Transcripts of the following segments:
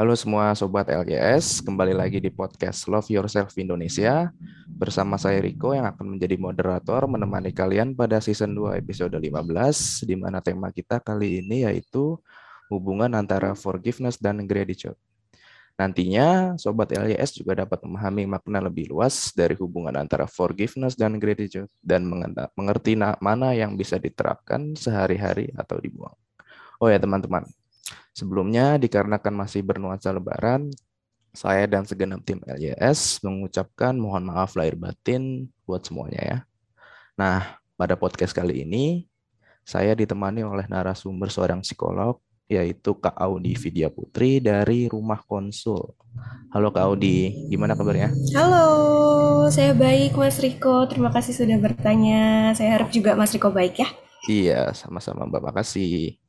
Halo semua sobat LGS, kembali lagi di podcast Love Yourself Indonesia bersama saya Riko yang akan menjadi moderator menemani kalian pada season 2 episode 15 di mana tema kita kali ini yaitu hubungan antara forgiveness dan gratitude. Nantinya sobat LGS juga dapat memahami makna lebih luas dari hubungan antara forgiveness dan gratitude dan mengerti mana yang bisa diterapkan sehari-hari atau dibuang. Oh ya teman-teman, Sebelumnya, dikarenakan masih bernuansa lebaran, saya dan segenap tim LYS mengucapkan mohon maaf lahir batin buat semuanya ya. Nah, pada podcast kali ini, saya ditemani oleh narasumber seorang psikolog, yaitu Kak Audi Vidya Putri dari Rumah Konsul. Halo Kak Audi, gimana kabarnya? Halo, saya baik Mas Riko. Terima kasih sudah bertanya. Saya harap juga Mas Riko baik ya. Iya, sama-sama Mbak. Makasih.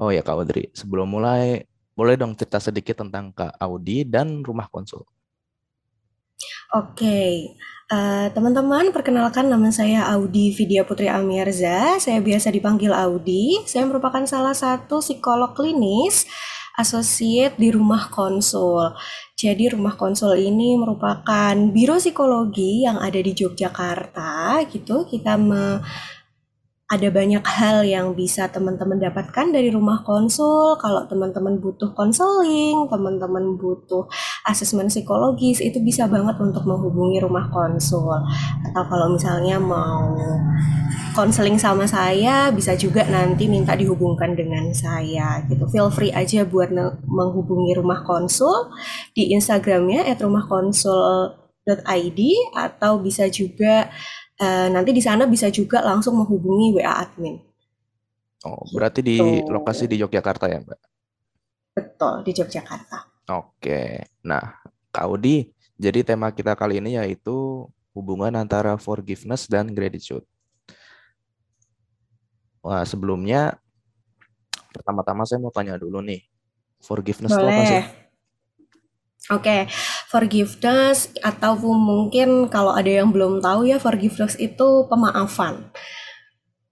Oh ya Kak Audrey, sebelum mulai, boleh dong cerita sedikit tentang Kak Audi dan Rumah Konsul. Oke, uh, teman-teman perkenalkan nama saya Audi Vidya Putri Amirza. Saya biasa dipanggil Audi. Saya merupakan salah satu psikolog klinis associate di Rumah Konsul. Jadi Rumah Konsul ini merupakan biro psikologi yang ada di Yogyakarta gitu. Kita me ada banyak hal yang bisa teman-teman dapatkan dari rumah konsul. Kalau teman-teman butuh konseling, teman-teman butuh asesmen psikologis, itu bisa banget untuk menghubungi rumah konsul. Atau kalau misalnya mau konseling sama saya, bisa juga nanti minta dihubungkan dengan saya. Gitu. Feel free aja buat menghubungi rumah konsul di Instagramnya @rumahkonsul.id atau bisa juga uh, nanti di sana bisa juga langsung menghubungi WA admin. Oh, berarti di Tuh. lokasi di Yogyakarta ya, Mbak? Betul, di Yogyakarta. Oke. Nah, Kak Audi, jadi tema kita kali ini yaitu hubungan antara forgiveness dan gratitude. Wah, sebelumnya pertama-tama saya mau tanya dulu nih. Forgiveness itu apa sih? Oke, okay. Forgiveness atau mungkin kalau ada yang belum tahu ya forgiveness itu pemaafan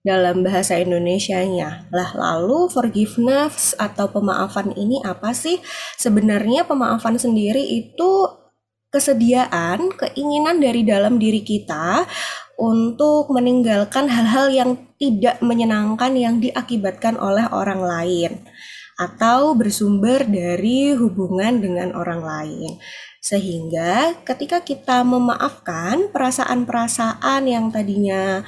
dalam bahasa Indonesia-nya. Lah lalu forgiveness atau pemaafan ini apa sih? Sebenarnya pemaafan sendiri itu kesediaan, keinginan dari dalam diri kita untuk meninggalkan hal-hal yang tidak menyenangkan yang diakibatkan oleh orang lain atau bersumber dari hubungan dengan orang lain. Sehingga ketika kita memaafkan perasaan-perasaan yang tadinya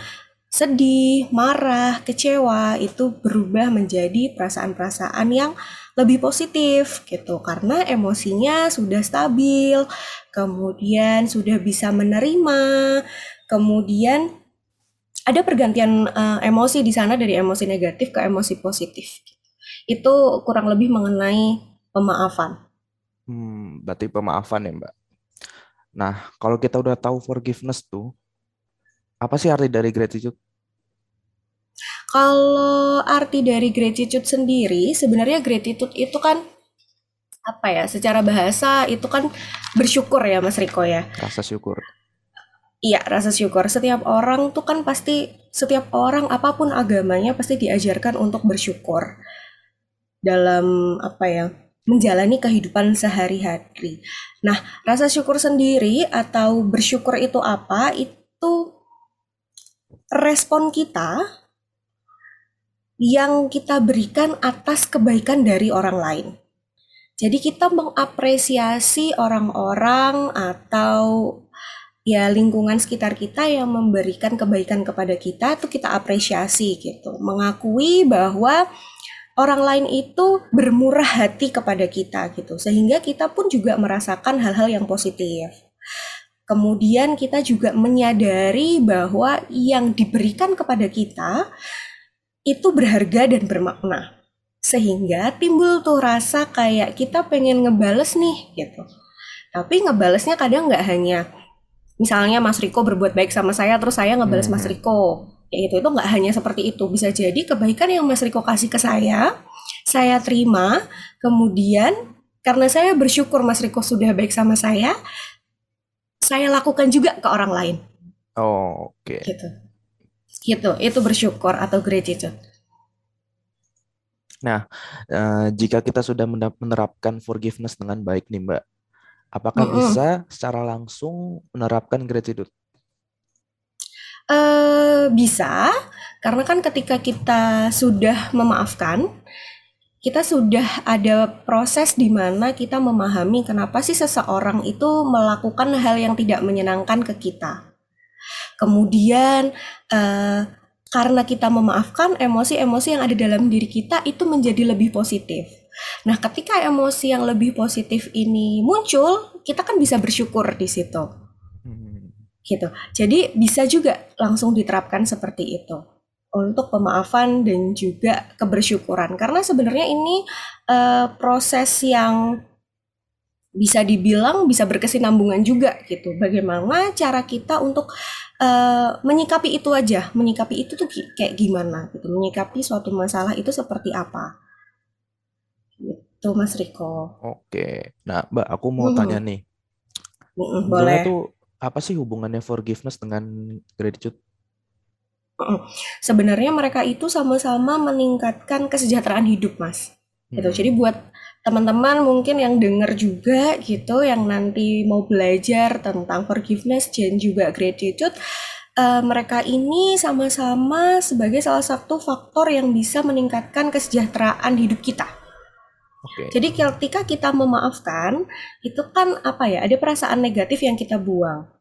sedih, marah, kecewa itu berubah menjadi perasaan-perasaan yang lebih positif gitu karena emosinya sudah stabil, kemudian sudah bisa menerima, kemudian ada pergantian uh, emosi di sana dari emosi negatif ke emosi positif. Itu kurang lebih mengenai pemaafan. Hmm, berarti pemaafan ya, Mbak. Nah, kalau kita udah tahu forgiveness tuh, apa sih arti dari gratitude? Kalau arti dari gratitude sendiri, sebenarnya gratitude itu kan apa ya? Secara bahasa itu kan bersyukur ya, Mas Riko ya. Rasa syukur. Iya, rasa syukur. Setiap orang tuh kan pasti, setiap orang apa pun agamanya pasti diajarkan untuk bersyukur dalam apa ya menjalani kehidupan sehari-hari. Nah, rasa syukur sendiri atau bersyukur itu apa? Itu respon kita yang kita berikan atas kebaikan dari orang lain. Jadi kita mengapresiasi orang-orang atau ya lingkungan sekitar kita yang memberikan kebaikan kepada kita itu kita apresiasi gitu. Mengakui bahwa orang lain itu bermurah hati kepada kita gitu sehingga kita pun juga merasakan hal-hal yang positif. Kemudian kita juga menyadari bahwa yang diberikan kepada kita itu berharga dan bermakna. Sehingga timbul tuh rasa kayak kita pengen ngebales nih gitu. Tapi ngebalesnya kadang nggak hanya misalnya Mas Riko berbuat baik sama saya terus saya ngebales Mas hmm. Riko ya itu itu nggak hanya seperti itu. Bisa jadi kebaikan yang Mas Riko kasih ke saya saya terima. Kemudian karena saya bersyukur Mas Riko sudah baik sama saya saya lakukan juga ke orang lain. Oh oke. Okay. gitu. Gitu. Itu bersyukur atau gratitude. Nah, uh, jika kita sudah menerapkan forgiveness dengan baik nih Mbak, apakah mm -mm. bisa secara langsung menerapkan gratitude? Uh, bisa, karena kan ketika kita sudah memaafkan, kita sudah ada proses di mana kita memahami kenapa sih seseorang itu melakukan hal yang tidak menyenangkan ke kita. Kemudian uh, karena kita memaafkan emosi-emosi yang ada dalam diri kita itu menjadi lebih positif. Nah, ketika emosi yang lebih positif ini muncul, kita kan bisa bersyukur di situ. Gitu. Jadi bisa juga langsung diterapkan seperti itu untuk pemaafan dan juga kebersyukuran karena sebenarnya ini uh, proses yang bisa dibilang bisa berkesinambungan juga gitu. Bagaimana cara kita untuk uh, menyikapi itu aja, menyikapi itu tuh kayak gimana gitu, menyikapi suatu masalah itu seperti apa. Gitu Mas Riko. Oke. Nah, Mbak, aku mau hmm. tanya nih. Hmm, boleh. tuh apa sih hubungannya forgiveness dengan gratitude? Sebenarnya mereka itu sama-sama meningkatkan kesejahteraan hidup, Mas. Gitu. Hmm. Jadi buat teman-teman mungkin yang dengar juga gitu yang nanti mau belajar tentang forgiveness dan juga gratitude uh, mereka ini sama-sama sebagai salah satu faktor yang bisa meningkatkan kesejahteraan hidup kita. Okay. Jadi ketika kita memaafkan, itu kan apa ya? Ada perasaan negatif yang kita buang.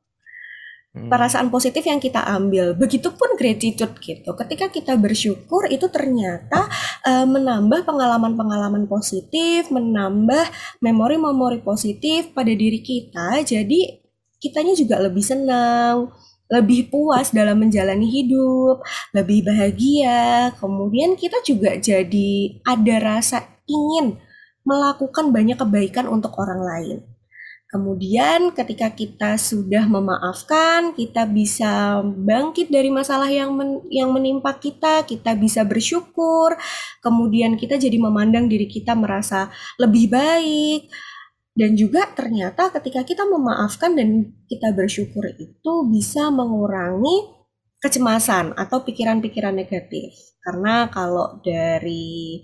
Hmm. perasaan positif yang kita ambil. Begitupun gratitude gitu. Ketika kita bersyukur itu ternyata uh, menambah pengalaman-pengalaman positif, menambah memori-memori positif pada diri kita. Jadi kitanya juga lebih senang, lebih puas dalam menjalani hidup, lebih bahagia. Kemudian kita juga jadi ada rasa ingin melakukan banyak kebaikan untuk orang lain. Kemudian ketika kita sudah memaafkan, kita bisa bangkit dari masalah yang men yang menimpa kita, kita bisa bersyukur. Kemudian kita jadi memandang diri kita merasa lebih baik. Dan juga ternyata ketika kita memaafkan dan kita bersyukur itu bisa mengurangi kecemasan atau pikiran-pikiran negatif. Karena kalau dari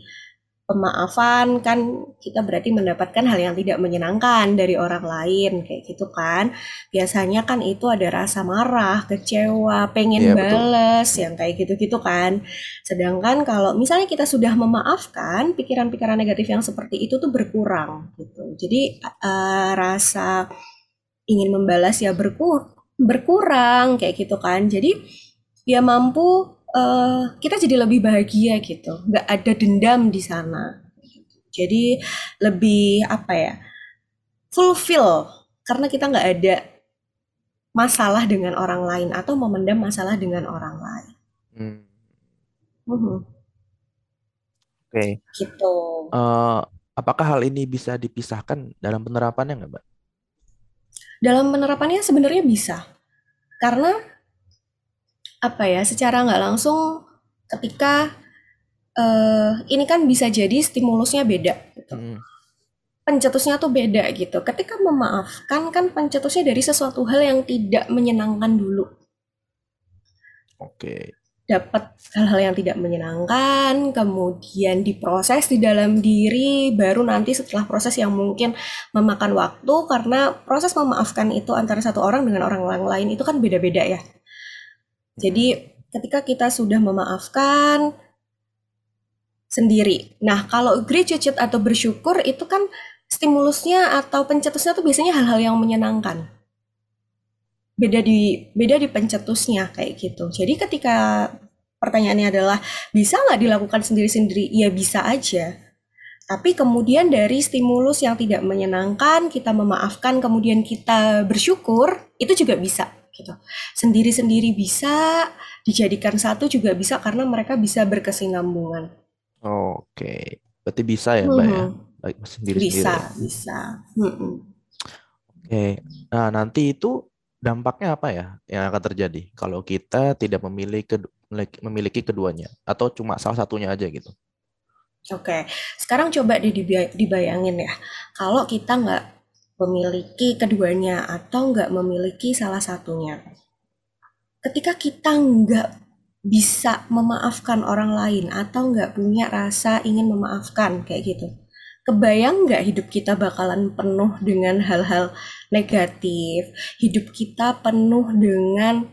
pemaafan kan kita berarti mendapatkan hal yang tidak menyenangkan dari orang lain kayak gitu kan. Biasanya kan itu ada rasa marah kecewa pengen yeah, bales betul. yang kayak gitu-gitu kan. Sedangkan kalau misalnya kita sudah memaafkan pikiran-pikiran negatif yang seperti itu tuh berkurang gitu. Jadi uh, rasa ingin membalas ya berkur berkurang kayak gitu kan. Jadi ya mampu uh, kita jadi lebih bahagia gitu nggak ada dendam di sana jadi lebih apa ya fulfill karena kita nggak ada masalah dengan orang lain atau memendam masalah dengan orang lain. Hmm. Uh -huh. Oke. Okay. Gitu. Uh, apakah hal ini bisa dipisahkan dalam penerapannya nggak, Mbak? Dalam penerapannya sebenarnya bisa, karena apa ya secara nggak langsung ketika uh, ini kan bisa jadi stimulusnya beda gitu. Hmm. Pencetusnya tuh beda gitu. Ketika memaafkan kan pencetusnya dari sesuatu hal yang tidak menyenangkan dulu. Oke. Okay. Dapat hal-hal yang tidak menyenangkan, kemudian diproses di dalam diri, baru nanti setelah proses yang mungkin memakan waktu karena proses memaafkan itu antara satu orang dengan orang lain itu kan beda-beda ya. Jadi ketika kita sudah memaafkan sendiri. Nah, kalau gratitude atau bersyukur itu kan stimulusnya atau pencetusnya tuh biasanya hal-hal yang menyenangkan. Beda di beda di pencetusnya kayak gitu. Jadi ketika pertanyaannya adalah bisa nggak dilakukan sendiri-sendiri? Ya bisa aja. Tapi kemudian dari stimulus yang tidak menyenangkan, kita memaafkan, kemudian kita bersyukur, itu juga bisa gitu. Sendiri-sendiri bisa, dijadikan satu juga bisa karena mereka bisa berkesinambungan. Oke, berarti bisa ya Mbak ya? Baik sendiri-sendiri. Bisa, bisa. Hmm. Oke, nah nanti itu dampaknya apa ya yang akan terjadi kalau kita tidak memiliki memiliki keduanya atau cuma salah satunya aja gitu? Oke, sekarang coba dibayangin ya, kalau kita nggak memiliki keduanya atau nggak memiliki salah satunya. Ketika kita nggak bisa memaafkan orang lain atau nggak punya rasa ingin memaafkan kayak gitu. Kebayang nggak hidup kita bakalan penuh dengan hal-hal negatif, hidup kita penuh dengan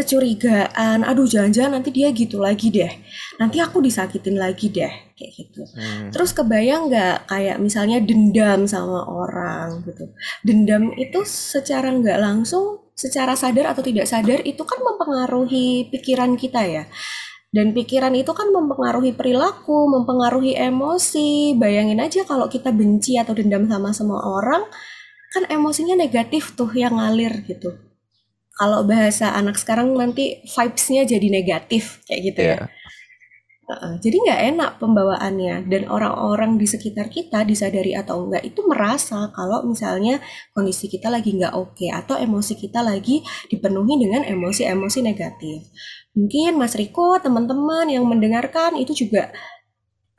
kecurigaan, aduh jangan-jangan nanti dia gitu lagi deh, nanti aku disakitin lagi deh, kayak gitu. Hmm. Terus kebayang nggak kayak misalnya dendam sama orang gitu. Dendam itu secara nggak langsung secara sadar atau tidak sadar itu kan mempengaruhi pikiran kita ya. Dan pikiran itu kan mempengaruhi perilaku, mempengaruhi emosi. Bayangin aja kalau kita benci atau dendam sama semua orang, kan emosinya negatif tuh yang ngalir gitu. Kalau bahasa anak sekarang nanti vibes-nya jadi negatif kayak gitu yeah. ya. Iya jadi nggak enak pembawaannya dan orang-orang di sekitar kita disadari atau enggak itu merasa kalau misalnya kondisi kita lagi nggak oke okay, atau emosi kita lagi dipenuhi dengan emosi-emosi negatif. Mungkin Mas Riko, teman-teman yang mendengarkan itu juga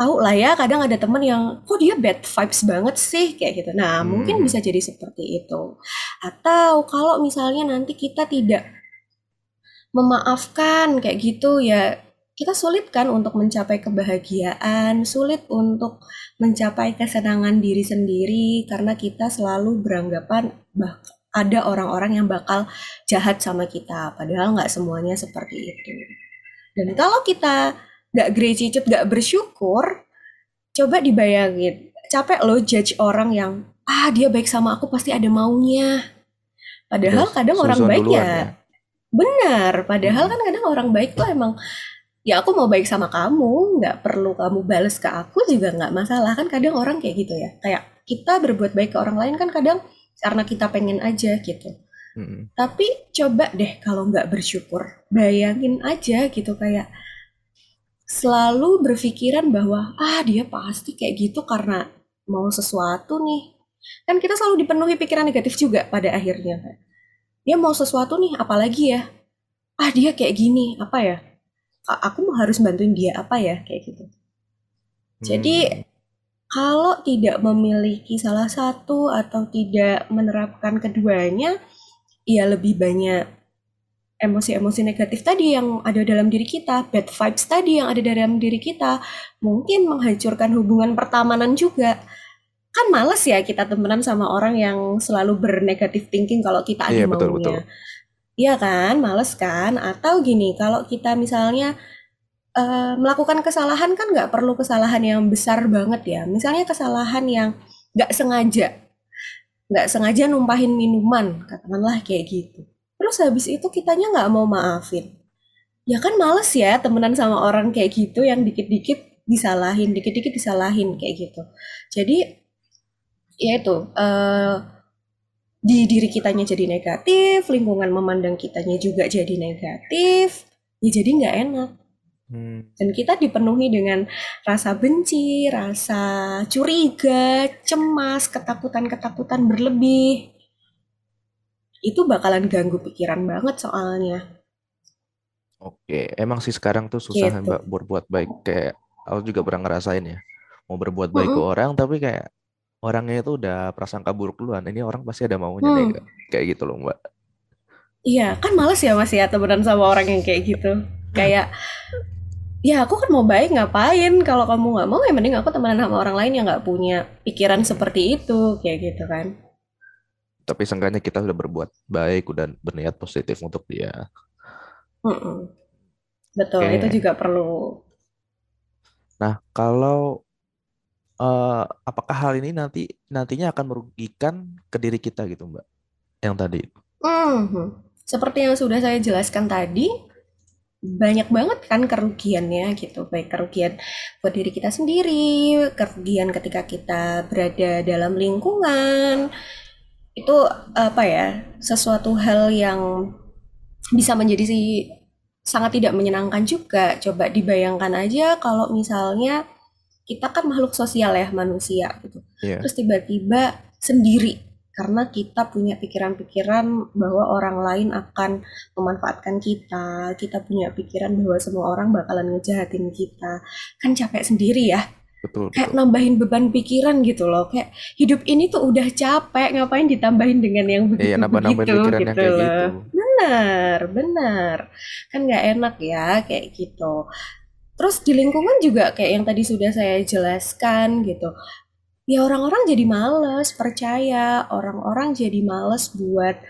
tahu lah ya kadang ada teman yang kok dia bad vibes banget sih kayak gitu. Nah, hmm. mungkin bisa jadi seperti itu. Atau kalau misalnya nanti kita tidak memaafkan kayak gitu ya kita sulit kan untuk mencapai kebahagiaan, sulit untuk mencapai kesenangan diri sendiri karena kita selalu beranggapan bah ada orang-orang yang bakal jahat sama kita, padahal nggak semuanya seperti itu. Dan kalau kita nggak gratitude, nggak bersyukur, coba dibayangin, capek lo judge orang yang ah dia baik sama aku pasti ada maunya. Padahal kadang orang baik ya, ya benar. Padahal hmm. kan kadang orang baik tuh emang ya aku mau baik sama kamu nggak perlu kamu bales ke aku juga nggak masalah kan kadang orang kayak gitu ya kayak kita berbuat baik ke orang lain kan kadang karena kita pengen aja gitu hmm. tapi coba deh kalau nggak bersyukur bayangin aja gitu kayak selalu berpikiran bahwa ah dia pasti kayak gitu karena mau sesuatu nih. Kan kita selalu dipenuhi pikiran negatif juga pada akhirnya dia mau sesuatu nih apalagi ya? Ah dia kayak gini apa ya? Aku mau harus bantuin dia apa ya? Kayak gitu. Jadi hmm. kalau tidak memiliki salah satu atau tidak menerapkan keduanya, ya lebih banyak emosi-emosi negatif tadi yang ada dalam diri kita, bad vibes tadi yang ada dalam diri kita, mungkin menghancurkan hubungan pertemanan juga. Kan males ya kita temenan sama orang yang selalu bernegatif thinking kalau kita ada iya, maunya. Betul, betul. Iya kan, males kan? Atau gini, kalau kita misalnya uh, melakukan kesalahan kan nggak perlu kesalahan yang besar banget ya. Misalnya kesalahan yang nggak sengaja, nggak sengaja numpahin minuman, katakanlah kayak gitu. Terus habis itu kitanya nggak mau maafin. Ya kan males ya temenan sama orang kayak gitu yang dikit-dikit disalahin, dikit-dikit disalahin kayak gitu. Jadi ya itu uh, di diri kitanya jadi negatif, lingkungan memandang kitanya juga jadi negatif, ya jadi nggak enak. Hmm. Dan kita dipenuhi dengan rasa benci, rasa curiga, cemas, ketakutan-ketakutan berlebih. Itu bakalan ganggu pikiran banget soalnya. Oke, emang sih sekarang tuh susah gitu. mbak berbuat baik. Kayak aku juga pernah ngerasain ya, mau berbuat baik mm -hmm. ke orang tapi kayak orangnya itu udah prasangka buruk duluan. Ini orang pasti ada maunya hmm. nih, kayak gitu loh mbak. Iya, kan males ya mas ya temenan sama orang yang kayak gitu. Kayak, ya aku kan mau baik ngapain? Kalau kamu nggak mau ya mending aku temenan sama orang lain yang nggak punya pikiran seperti itu, kayak gitu kan. Tapi seenggaknya kita sudah berbuat baik, udah berniat positif untuk dia. Mm -mm. Betul, okay. itu juga perlu. Nah, kalau uh, apakah hal ini nanti nantinya akan merugikan ke diri kita gitu Mbak? Yang tadi. Hmm, seperti yang sudah saya jelaskan tadi, banyak banget kan kerugiannya gitu baik kerugian buat diri kita sendiri kerugian ketika kita berada dalam lingkungan itu apa ya sesuatu hal yang bisa menjadi si sangat tidak menyenangkan juga coba dibayangkan aja kalau misalnya kita kan makhluk sosial ya manusia gitu. Yeah. Terus tiba-tiba sendiri karena kita punya pikiran-pikiran bahwa orang lain akan memanfaatkan kita, kita punya pikiran bahwa semua orang bakalan ngejahatin kita. Kan capek sendiri ya. Betul, kayak betul. nambahin beban pikiran gitu loh. Kayak hidup ini tuh udah capek, ngapain ditambahin dengan yang begitu-begitu iya, begitu, gitu, pikiran gitu yang kayak gitu. benar, benar. Kan nggak enak ya kayak gitu. Terus di lingkungan juga kayak yang tadi sudah saya jelaskan gitu. Ya orang-orang jadi males percaya, orang-orang jadi males buat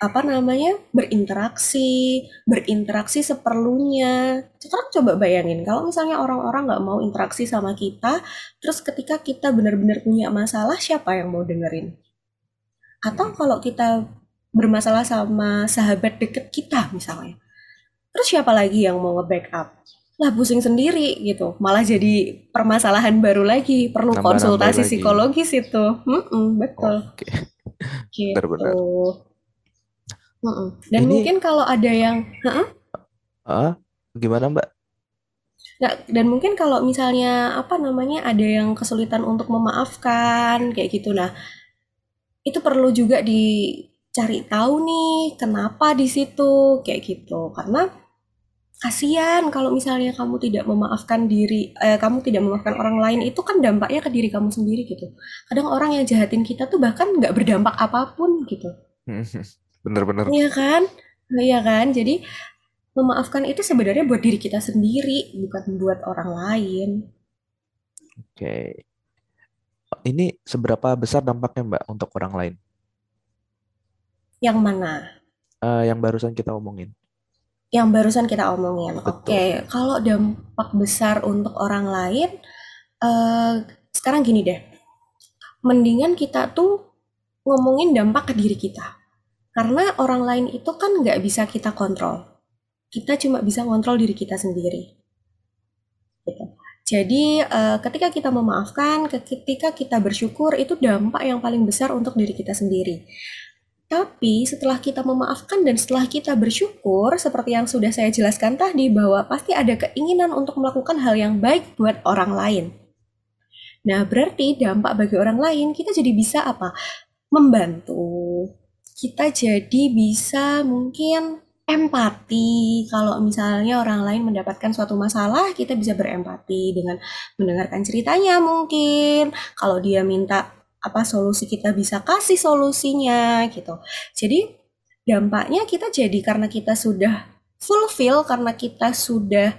apa namanya berinteraksi berinteraksi seperlunya. Sekarang coba bayangin kalau misalnya orang-orang nggak mau interaksi sama kita terus ketika kita benar-benar punya masalah siapa yang mau dengerin? Atau kalau kita bermasalah sama sahabat deket kita misalnya terus siapa lagi yang mau nge-backup? Lah pusing sendiri gitu malah jadi permasalahan baru lagi perlu Nambah-nambah konsultasi lagi. psikologis itu. Mm-mm, betul. Oke. gitu. Benar-benar. Dan Ini- mungkin kalau ada yang Heeh. Ah, gimana Mbak? Nggak, dan mungkin kalau misalnya apa namanya ada yang kesulitan untuk memaafkan kayak gitu. Nah itu perlu juga dicari tahu nih kenapa di situ kayak gitu. Karena kasihan kalau misalnya kamu tidak memaafkan diri eh, kamu tidak memaafkan orang lain itu kan dampaknya ke diri kamu sendiri gitu. Kadang orang yang jahatin kita tuh bahkan nggak berdampak apa pun gitu Bener-bener. Iya kan? Iya kan? Jadi memaafkan itu sebenarnya buat diri kita sendiri, bukan buat orang lain. Oke. Ini seberapa besar dampaknya Mbak untuk orang lain? Yang mana? Eh, yang barusan kita omongin. Yang barusan kita omongin. Oke, kalau dampak besar untuk orang lain, eh, sekarang gini deh. Mendingan kita tuh ngomongin dampak ke diri kita. Karena orang lain itu kan nggak bisa kita kontrol. Kita cuma bisa kontrol diri kita sendiri. Gitu. Jadi eh, ketika kita memaafkan, ketika kita bersyukur, itu dampak yang paling besar untuk diri kita sendiri. Tapi setelah kita memaafkan dan setelah kita bersyukur, seperti yang sudah saya jelaskan tadi, bahwa pasti ada keinginan untuk melakukan hal yang baik buat orang lain. Nah, berarti dampak bagi orang lain, kita jadi bisa apa? Membantu. Kita jadi bisa mungkin empati. Kalau misalnya orang lain mendapatkan suatu masalah, kita bisa berempati dengan mendengarkan ceritanya mungkin. Kalau dia minta apa solusi kita bisa kasih solusinya gitu. Jadi dampaknya kita jadi karena kita sudah fulfill, karena kita sudah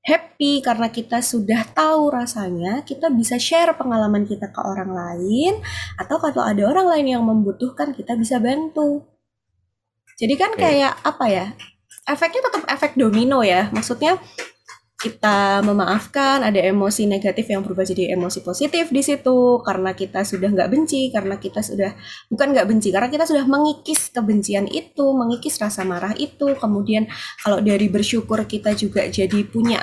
happy, karena kita sudah tahu rasanya, kita bisa share pengalaman kita ke orang lain, atau kalau ada orang lain yang membutuhkan, kita bisa bantu. Jadi kan kayak apa ya? Efeknya tetap efek domino ya. Maksudnya kita memaafkan, ada emosi negatif yang berubah jadi emosi positif di situ karena kita sudah nggak benci, karena kita sudah bukan nggak benci, karena kita sudah mengikis kebencian itu, mengikis rasa marah itu. Kemudian kalau dari bersyukur kita juga jadi punya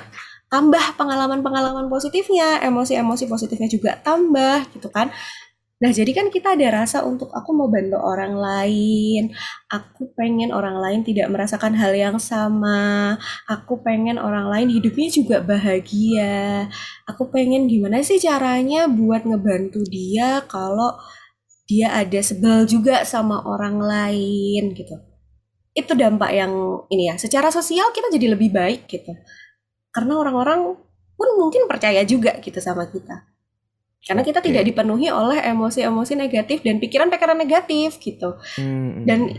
tambah pengalaman-pengalaman positifnya, emosi-emosi positifnya juga tambah gitu kan. Nah, jadi kan kita ada rasa untuk aku mau bantu orang lain, aku pengen orang lain tidak merasakan hal yang sama, aku pengen orang lain hidupnya juga bahagia, aku pengen gimana sih caranya buat ngebantu dia kalau dia ada sebel juga sama orang lain gitu. Itu dampak yang ini ya, secara sosial kita jadi lebih baik gitu. Karena orang-orang pun mungkin percaya juga gitu sama kita. Karena kita Oke. tidak dipenuhi oleh emosi-emosi negatif dan pikiran-pikiran negatif gitu. Hmm, Dan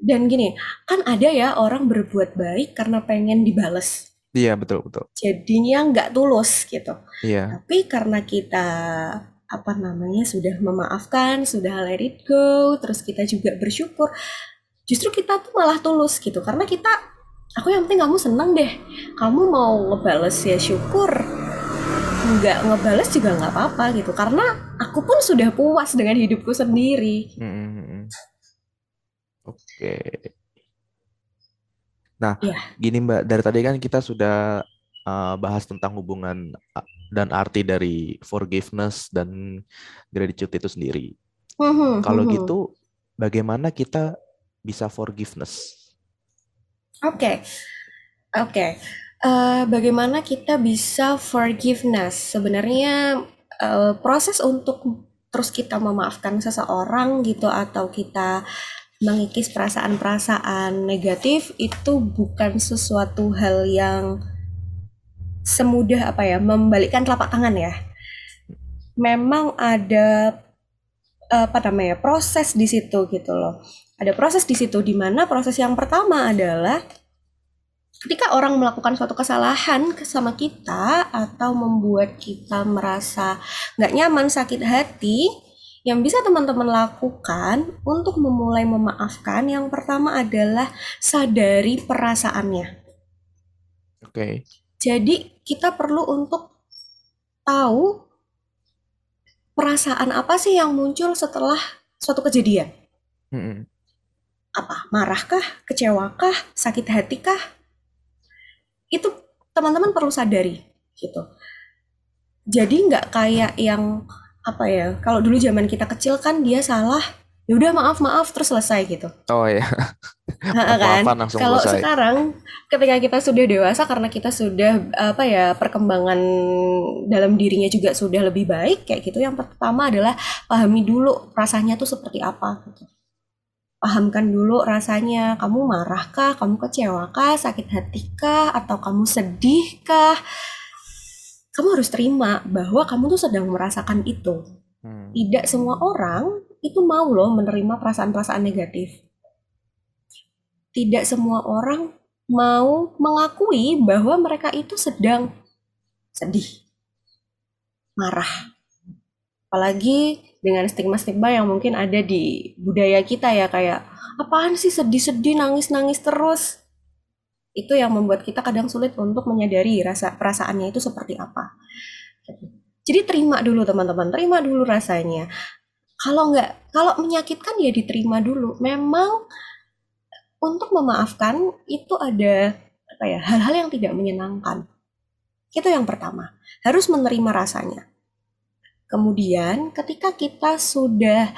dan gini, kan ada ya orang berbuat baik karena pengen dibales. Iya betul betul. Jadinya nggak tulus gitu. Iya. Tapi karena kita apa namanya sudah memaafkan, sudah let it go, terus kita juga bersyukur, justru kita tuh malah tulus gitu. Karena kita, aku yang penting kamu seneng deh. Kamu mau ngebales ya syukur, nggak ngebales juga nggak apa-apa gitu. Karena aku pun sudah puas dengan hidupku sendiri. Hmm, hmm, hmm. Oke. Nah, Iya. gini Mbak, dari tadi kan kita sudah uh, bahas tentang hubungan uh, dan arti dari forgiveness dan gratitude itu sendiri. Mhm, Kalau mhm. gitu, bagaimana kita bisa forgiveness? Oke, oke. Eh, bagaimana kita bisa forgiveness? Sebenarnya eh, proses untuk terus kita memaafkan seseorang gitu atau kita mengikis perasaan-perasaan negatif itu bukan sesuatu hal yang semudah apa ya membalikkan telapak tangan ya. Memang ada apa namanya proses di situ gitu loh. Ada proses di situ di mana proses yang pertama adalah ketika orang melakukan suatu kesalahan sama kita atau membuat kita merasa nggak nyaman, sakit hati, yang bisa teman-teman lakukan untuk memulai memaafkan yang pertama adalah sadari perasaannya. Oke. Okay. Jadi kita perlu untuk tahu perasaan apa sih yang muncul setelah suatu kejadian. -hmm. Apa? Marahkah? Kecewakah? Sakit hati kah? Itu teman-teman perlu sadari gitu. Jadi nggak kayak yang apa ya kalau dulu zaman kita kecil kan dia salah ya udah maaf maaf terus selesai gitu. Oh ya kan? Kalau sekarang ketika kita sudah dewasa karena kita sudah apa ya perkembangan dalam dirinya juga sudah lebih baik kayak gitu yang pertama adalah pahami dulu rasanya tuh seperti apa gitu pahamkan dulu rasanya kamu marahkah, kamu kecewakah, sakit hati kah, atau kamu sedih kah? Kamu harus terima bahwa kamu tuh sedang merasakan itu. Hmm. Tidak semua orang itu mau loh menerima perasaan-perasaan negatif. Tidak semua orang mau mengakui bahwa mereka itu sedang sedih, marah. Apalagi dengan stigma-stigma yang mungkin ada di budaya kita ya kayak apaan sih sedih-sedih nangis-nangis terus? Itu yang membuat kita kadang sulit untuk menyadari rasa perasaannya itu seperti apa. Jadi terima dulu teman-teman. Terima dulu rasanya. Kalau nggak kalau menyakitkan ya diterima dulu. Memang untuk memaafkan itu ada apa ya hal-hal yang tidak menyenangkan. Itu yang pertama. Harus menerima rasanya Kemudian ketika kita sudah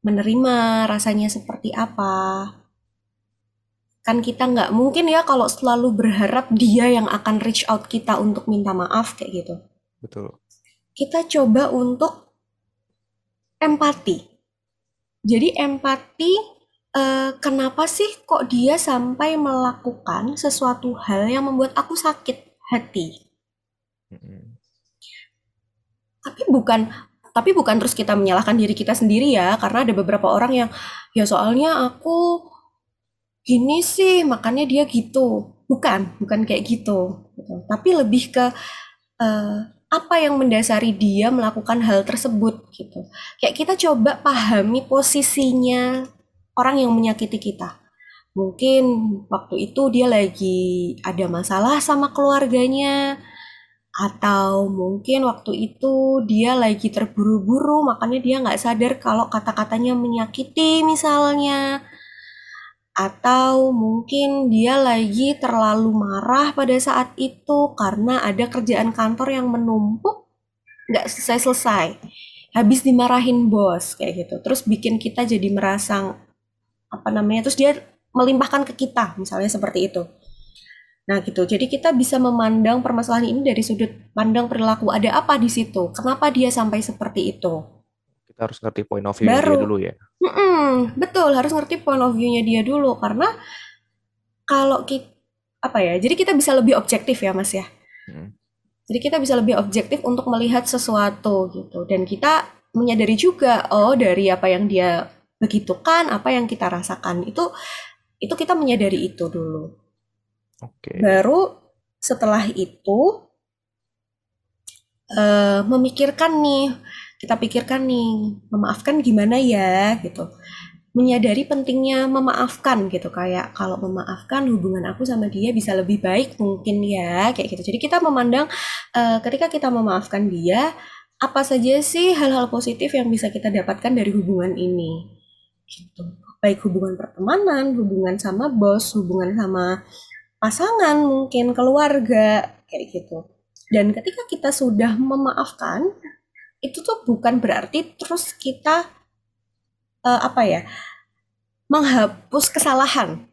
menerima rasanya seperti apa, kan kita nggak mungkin ya kalau selalu berharap dia yang akan reach out kita untuk minta maaf kayak gitu. Betul. Kita coba untuk empati. Jadi empati eh, kenapa sih kok dia sampai melakukan sesuatu hal yang membuat aku sakit hati? Mm -hmm tapi bukan tapi bukan terus kita menyalahkan diri kita sendiri ya karena ada beberapa orang yang ya soalnya aku gini sih makanya dia gitu. Bukan bukan kayak gitu, gitu. tapi lebih ke uh, apa yang mendasari dia melakukan hal tersebut gitu. Kayak kita coba pahami posisinya orang yang menyakiti kita. Mungkin waktu itu dia lagi ada masalah sama keluarganya atau mungkin waktu itu dia lagi terburu-buru makanya dia nggak sadar kalau kata-katanya menyakiti misalnya. Atau mungkin dia lagi terlalu marah pada saat itu karena ada kerjaan kantor yang menumpuk nggak selesai-selesai. Habis dimarahin bos kayak gitu. Terus bikin kita jadi merasa apa namanya terus dia melimpahkan ke kita misalnya seperti itu Nah gitu, jadi kita bisa memandang permasalahan ini dari sudut pandang perilaku. Ada apa di situ? Kenapa dia sampai seperti itu? Kita harus ngerti point of view Baru, dia dulu ya. Mm -mm, betul, harus ngerti point of view-nya dia dulu. Karena kalau kita, apa ya, jadi kita bisa lebih objektif ya mas ya. Hmm. Jadi kita bisa lebih objektif untuk melihat sesuatu gitu. Dan kita menyadari juga, oh dari apa yang dia begitukan, apa yang kita rasakan. Itu itu kita menyadari itu dulu. Okay. Baru setelah itu uh, memikirkan nih, kita pikirkan nih, memaafkan gimana ya gitu. Menyadari pentingnya memaafkan gitu kayak kalau memaafkan hubungan aku sama dia bisa lebih baik mungkin ya kayak gitu. Jadi kita memandang uh, ketika kita memaafkan dia apa saja sih hal-hal positif yang bisa kita dapatkan dari hubungan ini gitu baik hubungan pertemanan, hubungan sama bos, hubungan sama pasangan, mungkin keluarga, kayak gitu. Dan ketika kita sudah memaafkan, itu tuh bukan berarti terus kita uh, apa ya menghapus kesalahan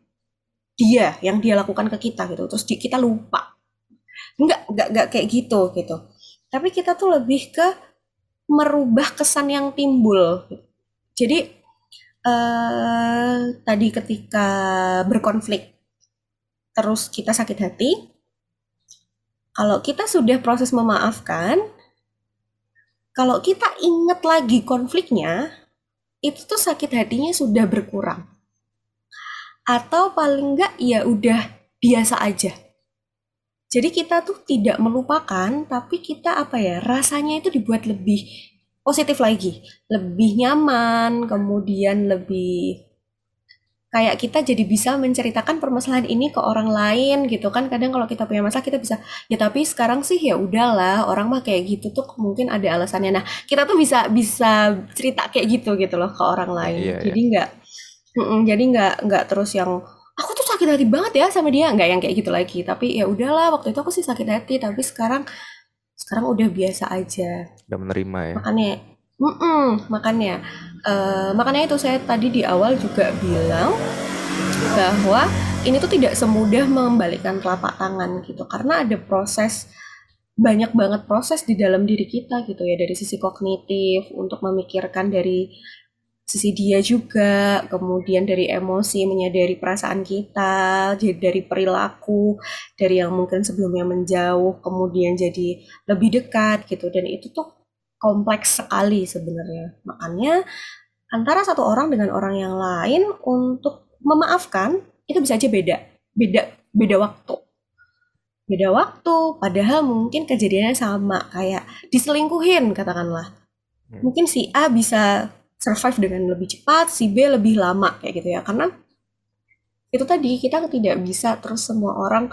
dia yang dia lakukan ke kita gitu terus kita lupa. Nggak nggak nggak kayak gitu gitu. Tapi kita tuh lebih ke merubah kesan yang timbul. Jadi uh, tadi ketika berkonflik terus kita sakit hati, kalau kita sudah proses memaafkan, kalau kita ingat lagi konfliknya, itu tuh sakit hatinya sudah berkurang. Atau paling enggak ya udah biasa aja. Jadi kita tuh tidak melupakan, tapi kita apa ya, rasanya itu dibuat lebih positif lagi, lebih nyaman, kemudian lebih kayak kita jadi bisa menceritakan permasalahan ini ke orang lain gitu kan. Kadang kalau kita punya masalah kita bisa ya tapi sekarang sih ya udahlah orang mah kayak gitu tuh mungkin ada alasannya. Nah kita tuh bisa bisa cerita kayak gitu gitu loh ke orang lain. iya, jadi iya. nggak jadi nggak nggak terus yang aku tuh sakit hati banget ya sama dia. Nggak yang kayak gitu lagi. Tapi ya udahlah waktu itu aku sih sakit hati tapi sekarang sekarang udah biasa aja. Udah menerima ya. Makanya mm -mm, makanya uh, makanya itu saya tadi di awal juga bilang bahwa ini tuh tidak semudah membalikkan telapak tangan gitu karena ada proses banyak banget proses di dalam diri kita gitu ya dari sisi kognitif untuk memikirkan dari sisi dia juga kemudian dari emosi menyadari perasaan kita jadi dari perilaku dari yang mungkin sebelumnya menjauh kemudian jadi lebih dekat gitu. Dan itu tuh kompleks sekali sebenarnya. Makanya antara satu orang dengan orang yang lain untuk memaafkan itu bisa aja beda, beda beda waktu. Beda waktu, padahal mungkin kejadiannya sama kayak diselingkuhin katakanlah. Hmm. Mungkin si A bisa survive dengan lebih cepat, si B lebih lama kayak gitu ya. Karena itu tadi kita tidak bisa terus semua orang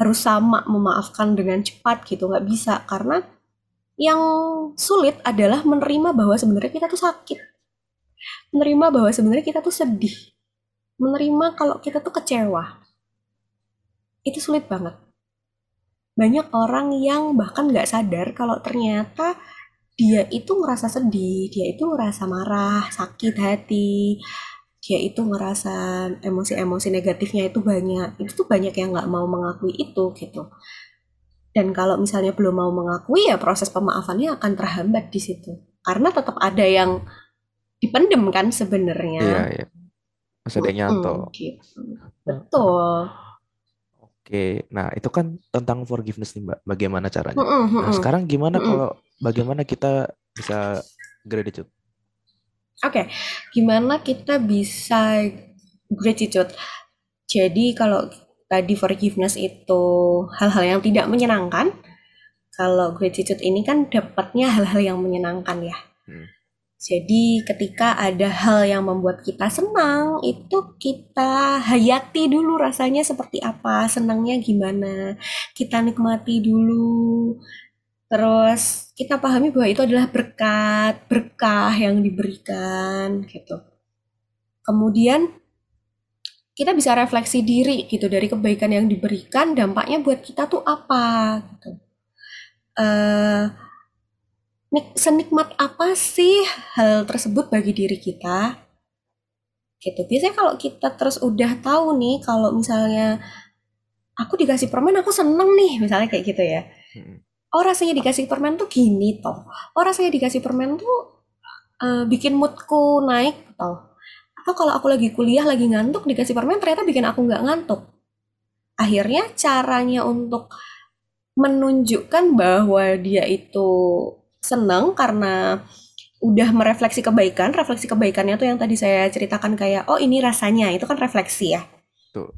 harus sama memaafkan dengan cepat gitu nggak bisa karena yang sulit adalah menerima bahwa sebenarnya kita tuh sakit. Menerima bahwa sebenarnya kita tuh sedih. Menerima kalau kita tuh kecewa. Itu sulit banget. Banyak orang yang bahkan nggak sadar kalau ternyata dia itu ngerasa sedih, dia itu ngerasa marah, sakit hati, dia itu ngerasa emosi-emosi negatifnya itu banyak. Itu tuh banyak yang nggak mau mengakui itu gitu. Dan kalau misalnya belum mau mengakui ya proses pemaafannya akan terhambat di situ. Karena tetap ada yang dipendem kan sebenarnya. Iya, iya. Masih ada yang nyanto. gitu. Betul. Oke, nah itu kan tentang forgiveness nih Mbak. Bagaimana caranya? Nah sekarang gimana kalau bagaimana kita bisa gratitude? Oke, gimana kita bisa gratitude? Jadi kalau tadi forgiveness itu hal-hal yang tidak menyenangkan, kalau gratitude ini kan dapatnya hal-hal yang menyenangkan ya. Hmm. Jadi ketika ada hal yang membuat kita senang, itu kita hayati dulu rasanya seperti apa, senangnya gimana, kita nikmati dulu. Terus kita pahami bahwa itu adalah berkat, berkah yang diberikan gitu. Kemudian kita bisa refleksi diri gitu dari kebaikan yang diberikan dampaknya buat kita tuh apa gitu. Uh, senikmat apa sih hal tersebut bagi diri kita? Gitu. Biasanya kalau kita terus udah tahu nih kalau misalnya aku dikasih permen aku seneng nih misalnya kayak gitu ya. Hmm. oh rasanya dikasih permen tuh gini toh. Oh rasanya dikasih permen tuh uh, bikin moodku naik toh atau kalau aku lagi kuliah lagi ngantuk dikasih permen ternyata bikin aku nggak ngantuk. Akhirnya caranya untuk menunjukkan bahwa dia itu senang karena udah merefleksi kebaikan refleksi kebaikannya tuh yang tadi saya ceritakan kayak oh ini rasanya. Itu kan refleksi ya. Tuh.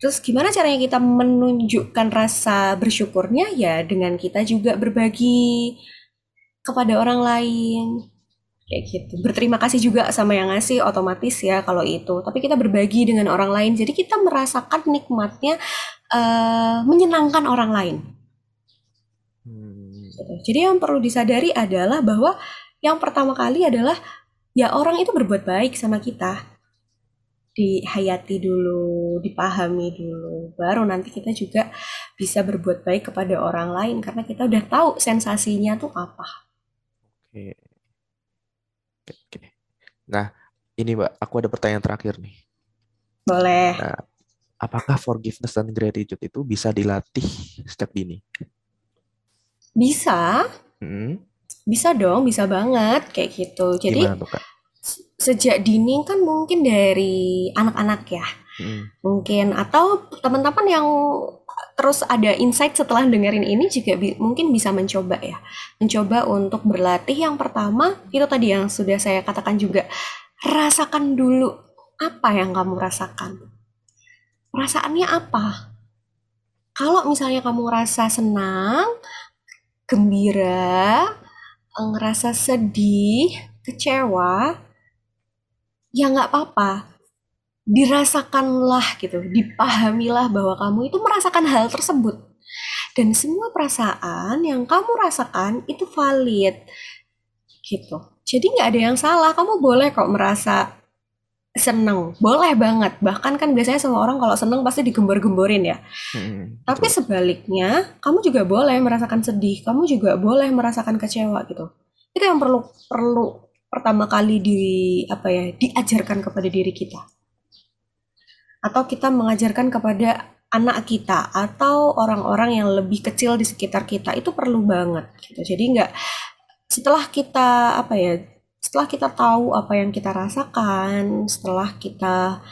Terus gimana caranya kita menunjukkan rasa bersyukurnya? Ya dengan kita juga berbagi kepada orang lain kayak gitu berterima kasih juga sama yang ngasih otomatis ya kalau itu tapi kita berbagi dengan orang lain jadi kita merasakan nikmatnya uh, menyenangkan orang lain hmm. Gitu. jadi yang perlu disadari adalah bahwa yang pertama kali adalah ya orang itu berbuat baik sama kita dihayati dulu, dipahami dulu, baru nanti kita juga bisa berbuat baik kepada orang lain karena kita udah tahu sensasinya tuh apa. Oke. Oke. Nah, ini Mbak, aku ada pertanyaan terakhir nih. Boleh. Nah, apakah forgiveness dan gratitude itu bisa dilatih sejak dini? Bisa. Hmm. Bisa dong, bisa banget kayak gitu. Jadi Gimana tuh, Kak? sejak dini kan mungkin dari anak-anak ya. Hmm. Mungkin atau teman-teman yang terus ada insight setelah dengerin ini juga bi mungkin bisa mencoba ya. Mencoba untuk berlatih yang pertama itu tadi yang sudah saya katakan juga rasakan dulu apa yang kamu rasakan. Perasaannya apa? Kalau misalnya kamu rasa senang, gembira, ngerasa sedih, kecewa, ya nggak apa-apa dirasakanlah gitu, dipahamilah bahwa kamu itu merasakan hal tersebut. Dan semua perasaan yang kamu rasakan itu valid. Gitu. Jadi nggak ada yang salah, kamu boleh kok merasa seneng, boleh banget. Bahkan kan biasanya semua orang kalau seneng pasti digembar-gemborin ya. Hmm, Tapi sebaliknya, kamu juga boleh merasakan sedih, kamu juga boleh merasakan kecewa gitu. Itu yang perlu perlu pertama kali di apa ya diajarkan kepada diri kita atau kita mengajarkan kepada anak kita atau orang-orang yang lebih kecil di sekitar kita itu perlu banget gitu. Jadi nggak setelah kita apa ya setelah kita tahu apa yang kita rasakan, setelah kita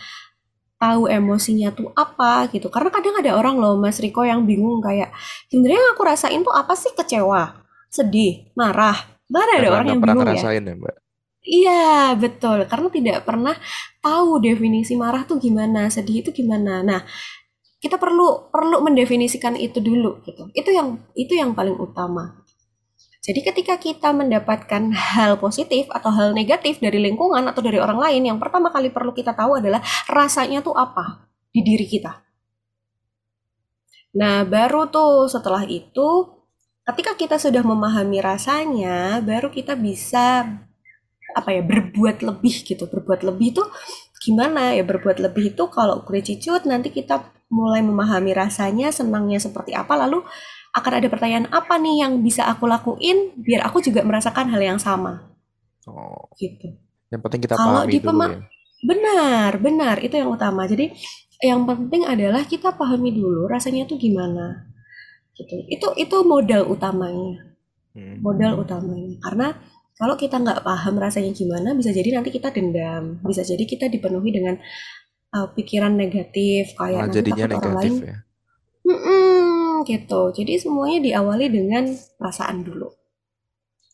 tahu emosinya tuh apa gitu. Karena kadang ada orang loh Mas Riko yang bingung kayak sebenarnya yang aku rasain tuh apa sih kecewa, sedih, marah. Bahkan ada orang yang bingung ya. ya Mbak. Iya, betul. Karena tidak pernah tahu definisi marah tuh gimana, sedih itu gimana. Nah, kita perlu perlu mendefinisikan itu dulu gitu. Itu yang itu yang paling utama. Jadi ketika kita mendapatkan hal positif atau hal negatif dari lingkungan atau dari orang lain, yang pertama kali perlu kita tahu adalah rasanya tuh apa di diri kita. Nah, baru tuh setelah itu ketika kita sudah memahami rasanya, baru kita bisa apa ya berbuat lebih gitu berbuat lebih itu gimana ya berbuat lebih itu kalau gratitude nanti kita mulai memahami rasanya senangnya seperti apa lalu akan ada pertanyaan apa nih yang bisa aku lakuin biar aku juga merasakan hal yang sama? Oh. Gitu. Yang penting kita kalau di dulu ya. benar benar itu yang utama. Jadi yang penting adalah kita pahami dulu rasanya tuh gimana gitu. Itu itu modal utamanya. Hmm. modal utamanya. Karena kalau kita nggak paham rasanya gimana, bisa jadi nanti kita dendam, bisa jadi kita dipenuhi dengan uh, pikiran negatif, kayak nah, nanti jadinya takut orang lain. Ya? Mm-mm, gitu. Jadi semuanya diawali dengan perasaan dulu.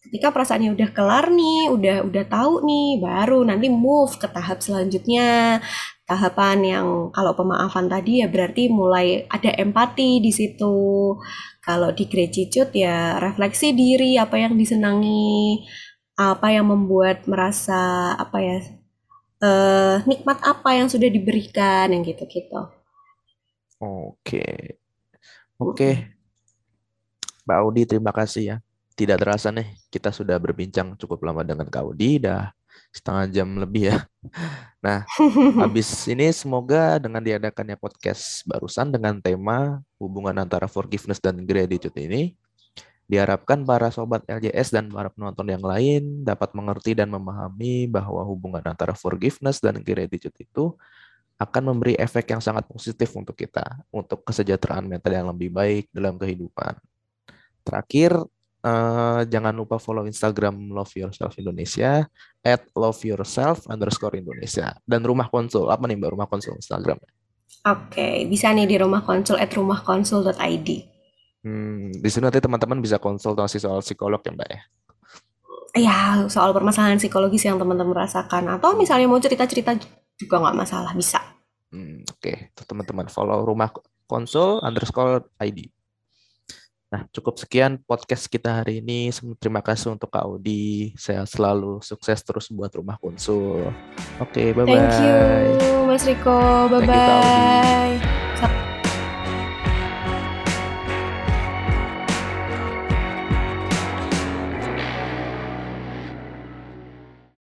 Ketika perasaannya udah kelar nih, udah udah tahu nih, baru nanti move ke tahap selanjutnya. Tahapan yang kalau pemaafan tadi ya berarti mulai ada empati di situ. Kalau di gratitude ya refleksi diri apa yang disenangi, apa yang membuat merasa apa ya uh, nikmat apa yang sudah diberikan yang gitu-gitu. Oke. Oke. Mbak Audi terima kasih ya. Tidak terasa nih kita sudah berbincang cukup lama dengan Kak Audi dah setengah jam lebih ya. Nah, habis ini semoga dengan diadakannya podcast barusan dengan tema hubungan antara forgiveness dan gratitude ini Diharapkan para sobat LJS dan para penonton yang lain dapat mengerti dan memahami bahwa hubungan antara forgiveness dan gratitude itu akan memberi efek yang sangat positif untuk kita, untuk kesejahteraan mental yang lebih baik dalam kehidupan. Terakhir, uh, jangan lupa follow Instagram Love Yourself Indonesia at love yourself underscore Indonesia dan rumah konsul apa nih mbak rumah konsul Instagram Oke, okay, bisa nih di rumah konsul at rumahkonsul.id. Hmm, di sini nanti teman-teman bisa konsultasi soal psikolog ya Mbak ya? Ya, soal permasalahan psikologis yang teman-teman rasakan. Atau misalnya mau cerita-cerita juga nggak masalah, bisa. Hmm, Oke, okay. teman-teman follow rumah konsul underscore ID. Nah, cukup sekian podcast kita hari ini. Terima kasih untuk Kak Audi. Saya selalu sukses terus buat rumah konsul. Oke, okay, bye-bye. Thank you, Mas Riko. Bye-bye.